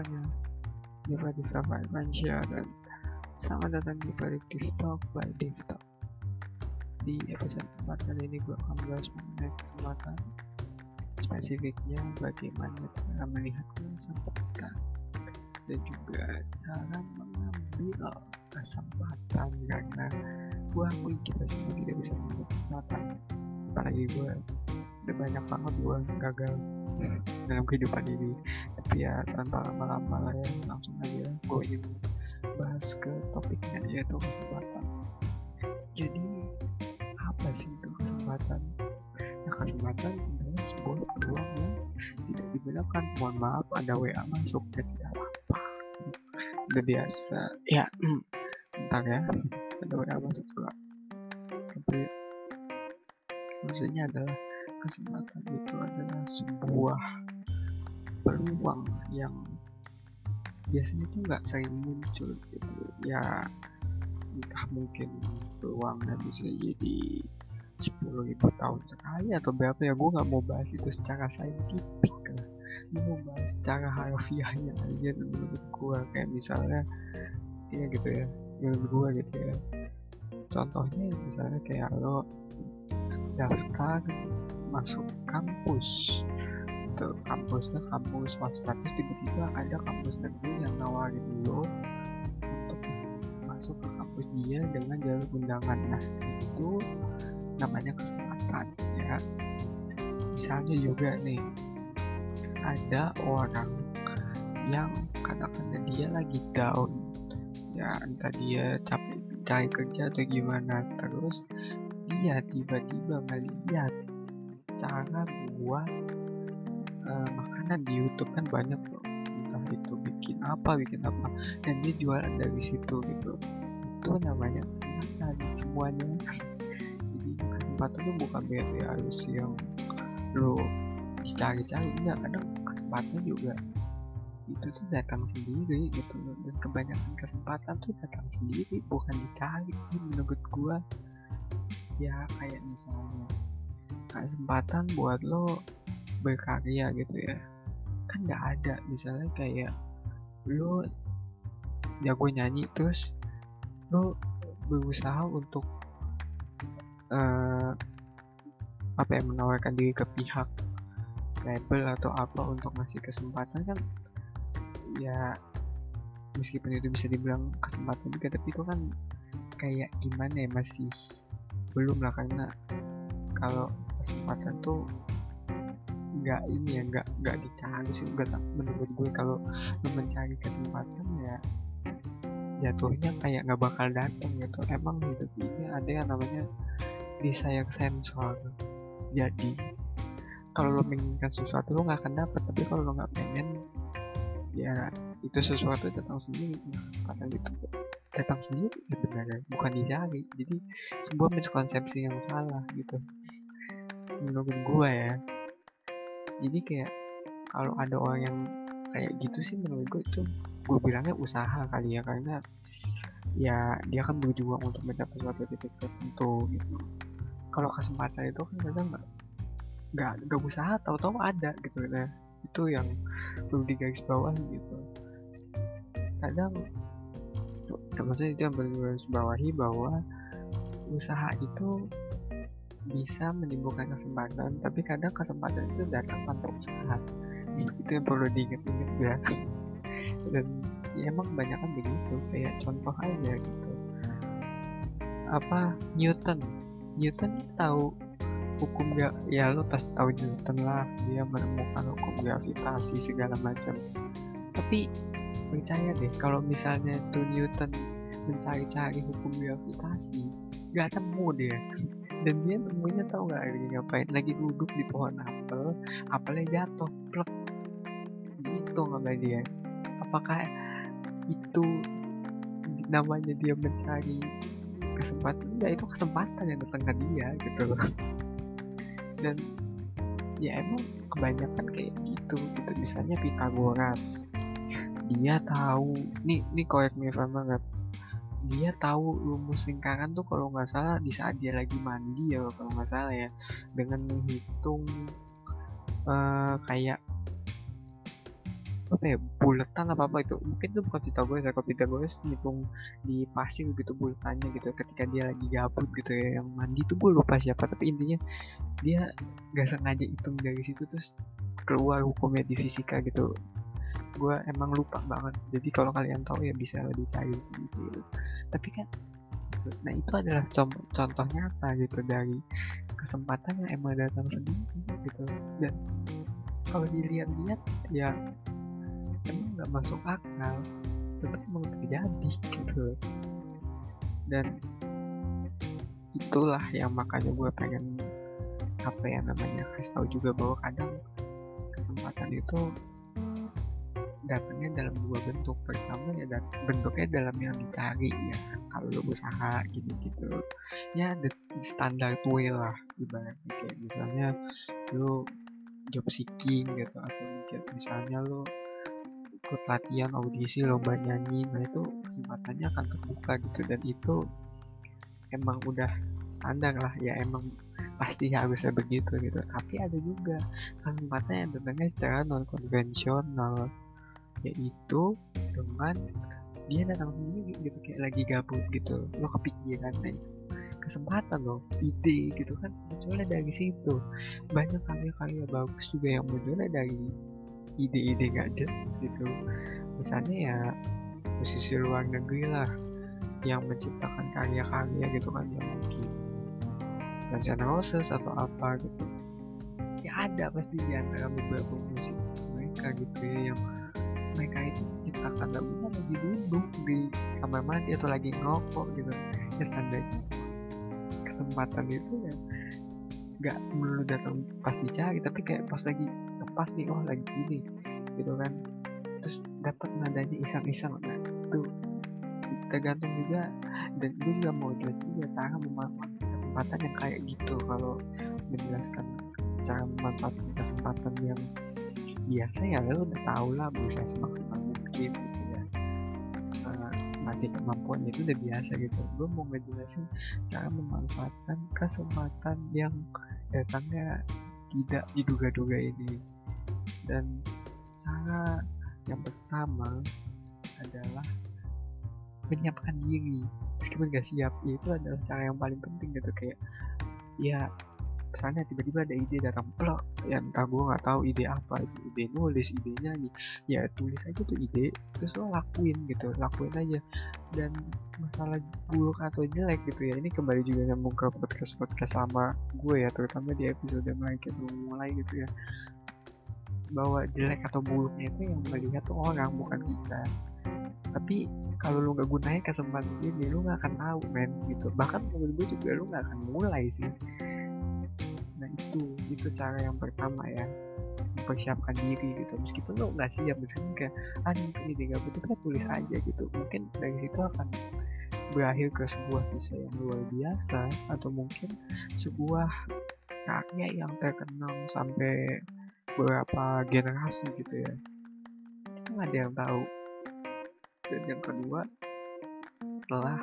semuanya. Di Predictive Financial dan selamat datang di Predictive Talk by Dave Talk di episode 4 kali ini gue akan bahas mengenai kesempatan spesifiknya bagaimana cara melihat kesempatan dan juga cara mengambil kesempatan karena gue akui kita semua tidak bisa mengambil kesempatan. Apalagi gue udah banyak banget gue gagal dalam kehidupan ini. Tapi ya tanpa lama-lama lah ya langsung aja gue ingin bahas ke topiknya yaitu kesempatan. Jadi apa sih itu kesempatan? Nah kesempatan adalah sebuah peluang yang tidak digunakan. Mohon maaf ada WA masuk ya tidak apa udah biasa. Ya bentar ya. Ada WA masuk juga. Tapi maksudnya adalah kesempatan itu adalah sebuah peluang yang biasanya tuh nggak sering muncul gitu. Ya entah mungkin peluangnya bisa jadi sepuluh ribu tahun sekali atau berapa ya gue nggak mau bahas itu secara saintifik lah. Gue mau bahas secara harfiahnya aja menurut gue kayak misalnya ya gitu ya menurut gue gitu ya. Contohnya misalnya kayak lo daftar masuk kampus. Itu kampusnya kampus swasta terus tiba-tiba ada kampus negeri yang nawarin lo untuk masuk ke kampus dia dengan jalur undangan. Nah itu namanya kesempatan ya. Misalnya juga nih ada orang yang katakanlah dia lagi down ya entah dia capek cari kerja atau gimana terus dia tiba-tiba melihat cara buat uh, makanan di YouTube kan banyak loh. Entah itu bikin apa bikin apa dan dia jualan dari situ gitu. Itu namanya kesempatan semuanya. Jadi kesempatan itu bukan berarti harus yang lo dicari-cari enggak. Kadang kesempatan juga. Itu tuh datang sendiri gitu loh. Dan kebanyakan kesempatan tuh datang sendiri bukan dicari sih menurut gua. Ya kayak misalnya kesempatan buat lo berkarya gitu ya. Kan nggak ada misalnya kayak lo jago nyanyi terus lo berusaha untuk uh, apa ya menawarkan diri ke pihak label atau apa untuk ngasih kesempatan kan ya meskipun itu bisa dibilang kesempatan juga tapi itu kan kayak gimana ya masih belum lah karena kalau kesempatan tuh nggak ini ya nggak nggak dicari sih nggak menurut gue kalau lo mencari kesempatan ya jatuhnya kayak nggak bakal datang gitu. Emang hidup ini ada yang namanya desire sensor. Jadi kalau lo menginginkan sesuatu lo nggak akan dapat tapi kalau lo nggak pengen ya itu sesuatu datang sendiri. Kata gitu datang sendiri sebenarnya bukan dicari. Jadi sebuah miskonsepsi yang salah gitu menurut gue ya. Jadi kayak kalau ada orang yang kayak gitu sih menurut gue itu gue bilangnya usaha kali ya karena ya dia kan berjuang untuk mencapai suatu titik tertentu gitu. Kalau kesempatan itu kan kadang nggak nggak nggak usaha tahu-tahu ada gitu. Nah itu yang perlu digaris bawah gitu. Kadang maksudnya itu yang perlu digaris bawahi bahwa usaha itu bisa menimbulkan kesempatan tapi kadang kesempatan itu datang tanpa usaha. Itu yang perlu diingat-ingat ya dan ya emang kebanyakan begitu kayak contoh aja gitu. Apa Newton? Newton tahu hukum gak ya lo pasti tahu Newton lah. Dia menemukan hukum gravitasi segala macam. Tapi percaya deh kalau misalnya tuh Newton mencari-cari hukum gravitasi gak temu dia dan dia nemunya tahu nggak lagi ngapain lagi duduk di pohon apel apelnya jatuh plek gitu nggak dia. Apakah itu namanya dia mencari kesempatan? Enggak itu kesempatan yang datang ke dia gitu loh. Dan ya emang kebanyakan kayak gitu gitu. Misalnya Pitagoras dia tahu nih nih if I'm wrong dia tahu rumus lingkaran tuh kalau nggak salah di saat dia lagi mandi ya kalau nggak salah ya. Dengan menghitung uh, kayak apa ya buletan apa apa itu. Mungkin itu bukan Pythagoras ya. Kalau Pythagoras ngitung di pasir gitu buletannya gitu ketika dia lagi gabut gitu ya yang mandi tuh gue lupa siapa. Tapi intinya dia gak sengaja hitung dari situ terus keluar hukumnya di fisika gitu gue emang lupa banget. Jadi kalau kalian tahu ya bisa dicari gitu. Tapi kan nah itu adalah contoh, contoh nyata gitu dari kesempatan yang emang datang sendiri gitu. Dan kalau dilihat-lihat ya emang nggak masuk akal tapi emang terjadi gitu. Dan itulah yang makanya gue pengen apa ya namanya kasih tahu juga bahwa kadang kesempatan itu datangnya dalam dua bentuk. Pertama ya bentuknya dalam yang dicari ya kalau lo usaha gitu gitu ya the standar way lah ibaratnya. Kayak misalnya lo job seeking gitu atau mungkin misalnya lo ikut latihan audisi lomba nyanyi nah itu kesempatannya akan terbuka gitu. Dan itu emang udah standar lah ya emang pasti harusnya begitu gitu. Tapi ada juga kesempatan yang datangnya secara non konvensional yaitu dengan dia datang sendiri gitu kayak lagi gabut gitu. Lo kepikiran nah itu kesempatan loh ide gitu kan munculnya dari situ. Banyak karya-karya bagus juga yang munculnya dari ide-ide gak jelas gitu. Misalnya ya musisi luar negeri lah yang menciptakan karya-karya gitu kan yang mungkin N' Roses atau apa gitu. Ya ada pasti di antara beberapa musik mereka gitu ya yang mereka itu menciptakan lagunya lagi duduk di kamar mandi atau lagi ngokok gitu. Ya tandanya kesempatan itu ya nggak melulu datang pas dicari tapi kayak pas lagi pas nih oh lagi gini gitu kan. Terus dapat nadanya iseng-iseng nah itu tergantung juga dan gue juga mau jelas juga cara memanfaatkan kesempatan yang kayak gitu. Kalau menjelaskan cara memanfaatkan kesempatan yang biasa ya lo udah tau lah berusaha semaksimal mungkin gitu ya. Uh, kemampuan itu udah biasa gitu. Gue mau ngejelasin cara memanfaatkan kesempatan yang datangnya tidak diduga-duga ini. Dan cara yang pertama adalah menyiapkan diri. Meskipun gak siap ya itu adalah cara yang paling penting gitu. Kayak ya misalnya tiba-tiba ada ide datang plok ya entah gue nggak tahu ide apa itu ide nulis ide nyanyi ya tulis aja tuh ide terus lo lakuin gitu lakuin aja. Dan masalah buruk atau jelek gitu ya ini kembali juga nyambung ke podcast podcast sama gue ya terutama di episode mereka mulai gitu ya. Bahwa jelek atau buruknya itu yang melihat tuh orang bukan kita. Tapi kalau lu nggak gunain kesempatan ini lu nggak akan tahu men gitu. Bahkan menurut gue juga lu nggak akan mulai sih nah itu itu cara yang pertama ya mempersiapkan diri gitu. Meskipun lo nggak siap misalnya kayak ah ini gak butuh kan tulis aja gitu. Mungkin dari situ akan berakhir ke sebuah kisah yang luar biasa atau mungkin sebuah karya yang terkenang sampai beberapa generasi gitu ya. Kita nggak ada yang tahu. Dan yang kedua setelah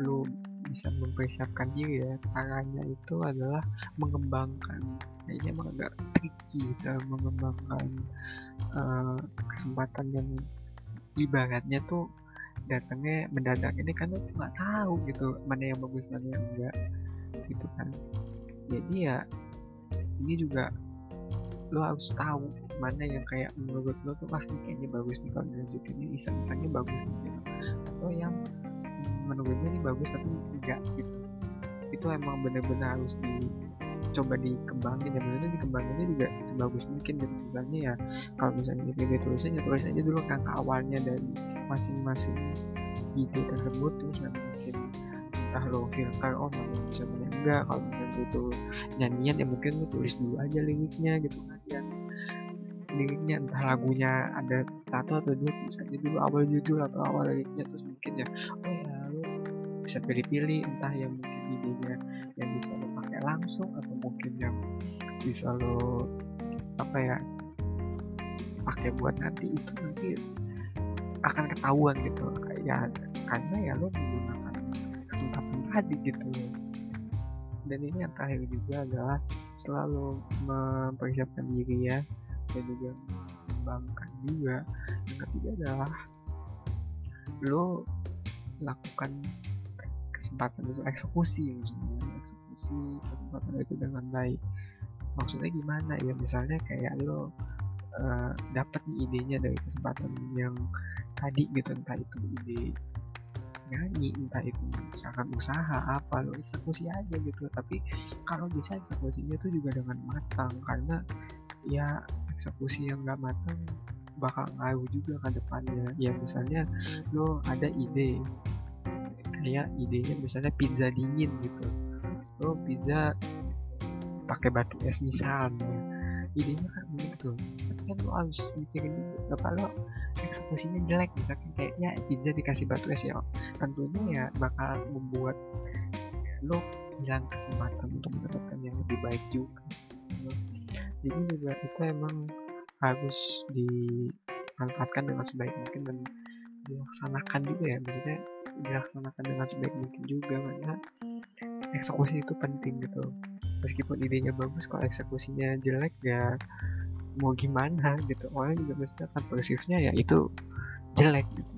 lu bisa mempersiapkan diri ya. Caranya itu adalah mengembangkan. Ini emang agak tricky gitu mengembangkan uh, kesempatan yang ibaratnya tuh datangnya mendadak. Ini kan lo nggak tahu gitu mana yang bagus mana yang enggak gitu kan. Jadi ya ini juga lo harus tahu mana yang kayak menurut lo tuh ini kayaknya bagus nih kalau dilanjutin ini iseng-isengnya bagus nih gitu. atau yang menurut gue ini bagus tapi enggak gitu. Itu emang bener-bener harus dicoba dikembangin dan benar dikembanginnya juga sebagus mungkin gitu. Misalnya ya kalau misalnya ide tulisannya tulis aja dulu kan awalnya dari masing-masing ide tersebut terus nanti mungkin entah lo filter oh mana bisa mana enggak. Kalau misalnya itu nyanyian ya mungkin lo tulis dulu aja liriknya gitu kan ya. Liriknya entah lagunya ada satu atau dua tulis aja dulu awal judul atau awal liriknya terus mungkin ya oh ya bisa pilih-pilih entah yang mungkin idenya yang bisa lo pakai langsung atau mungkin yang bisa lo apa ya pakai buat nanti itu nanti akan ketahuan gitu ya karena ya lo menggunakan kesempatan tadi gitu dan ini yang terakhir juga adalah selalu mempersiapkan diri ya dan juga kembangkan juga. Yang ketiga adalah lo lakukan kesempatan itu eksekusi sebenarnya eksekusi kesempatan itu dengan baik. Maksudnya gimana? Ya misalnya kayak lo uh, dapat nih idenya dari kesempatan yang tadi gitu entah itu ide nyanyi entah itu misalkan usaha apa lo eksekusi aja gitu. Tapi kalau bisa eksekusinya tuh juga dengan matang karena ya eksekusi yang gak matang bakal ngaruh juga ke depannya. Ya misalnya lo ada ide kayak idenya misalnya pizza dingin gitu. Lo pizza pakai batu es misalnya. Idenya kan begitu. Tapi kan lo harus mikirin juga kalau eksekusinya jelek misalkan kayaknya pizza dikasih batu es ya tentunya ya bakal membuat lo hilang kesempatan untuk mendapatkan yang lebih baik juga. Jadi juga itu emang harus dimanfaatkan dengan sebaik mungkin dan dilaksanakan juga ya. Maksudnya dilaksanakan dengan sebaik mungkin juga karena eksekusi itu penting gitu. Meskipun idenya bagus kalau eksekusinya jelek ya mau gimana gitu. Orang juga pasti akan persifnya ya itu jelek gitu.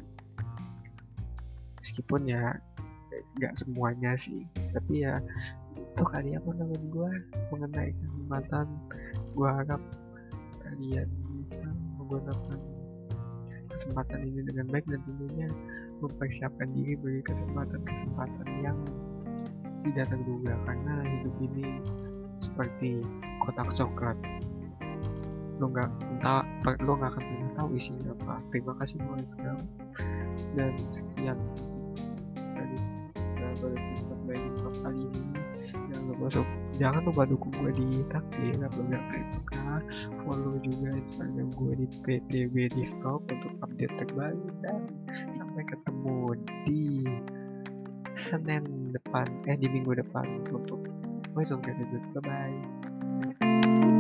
Meskipun ya nggak semuanya sih tapi ya itu kali apa namanya gue mengenai kesempatan gue harap kalian bisa menggunakan kesempatan ini dengan baik dan tentunya mempersiapkan diri bagi kesempatan-kesempatan yang tidak terduga karena hidup ini seperti kotak coklat. Lo nggak entah lo nggak akan pernah tahu isinya apa. Terima kasih mulai sekarang. Dan sekian dari episode baik kali ini. Jangan lupa jangan lupa dukung gue di takdir apabila kalian suka. Follow juga instagram gue di ptb Talk untuk update terbaru dan sampai ketemu di Senin depan eh di minggu depan. Untuk voice of gratitude bye bye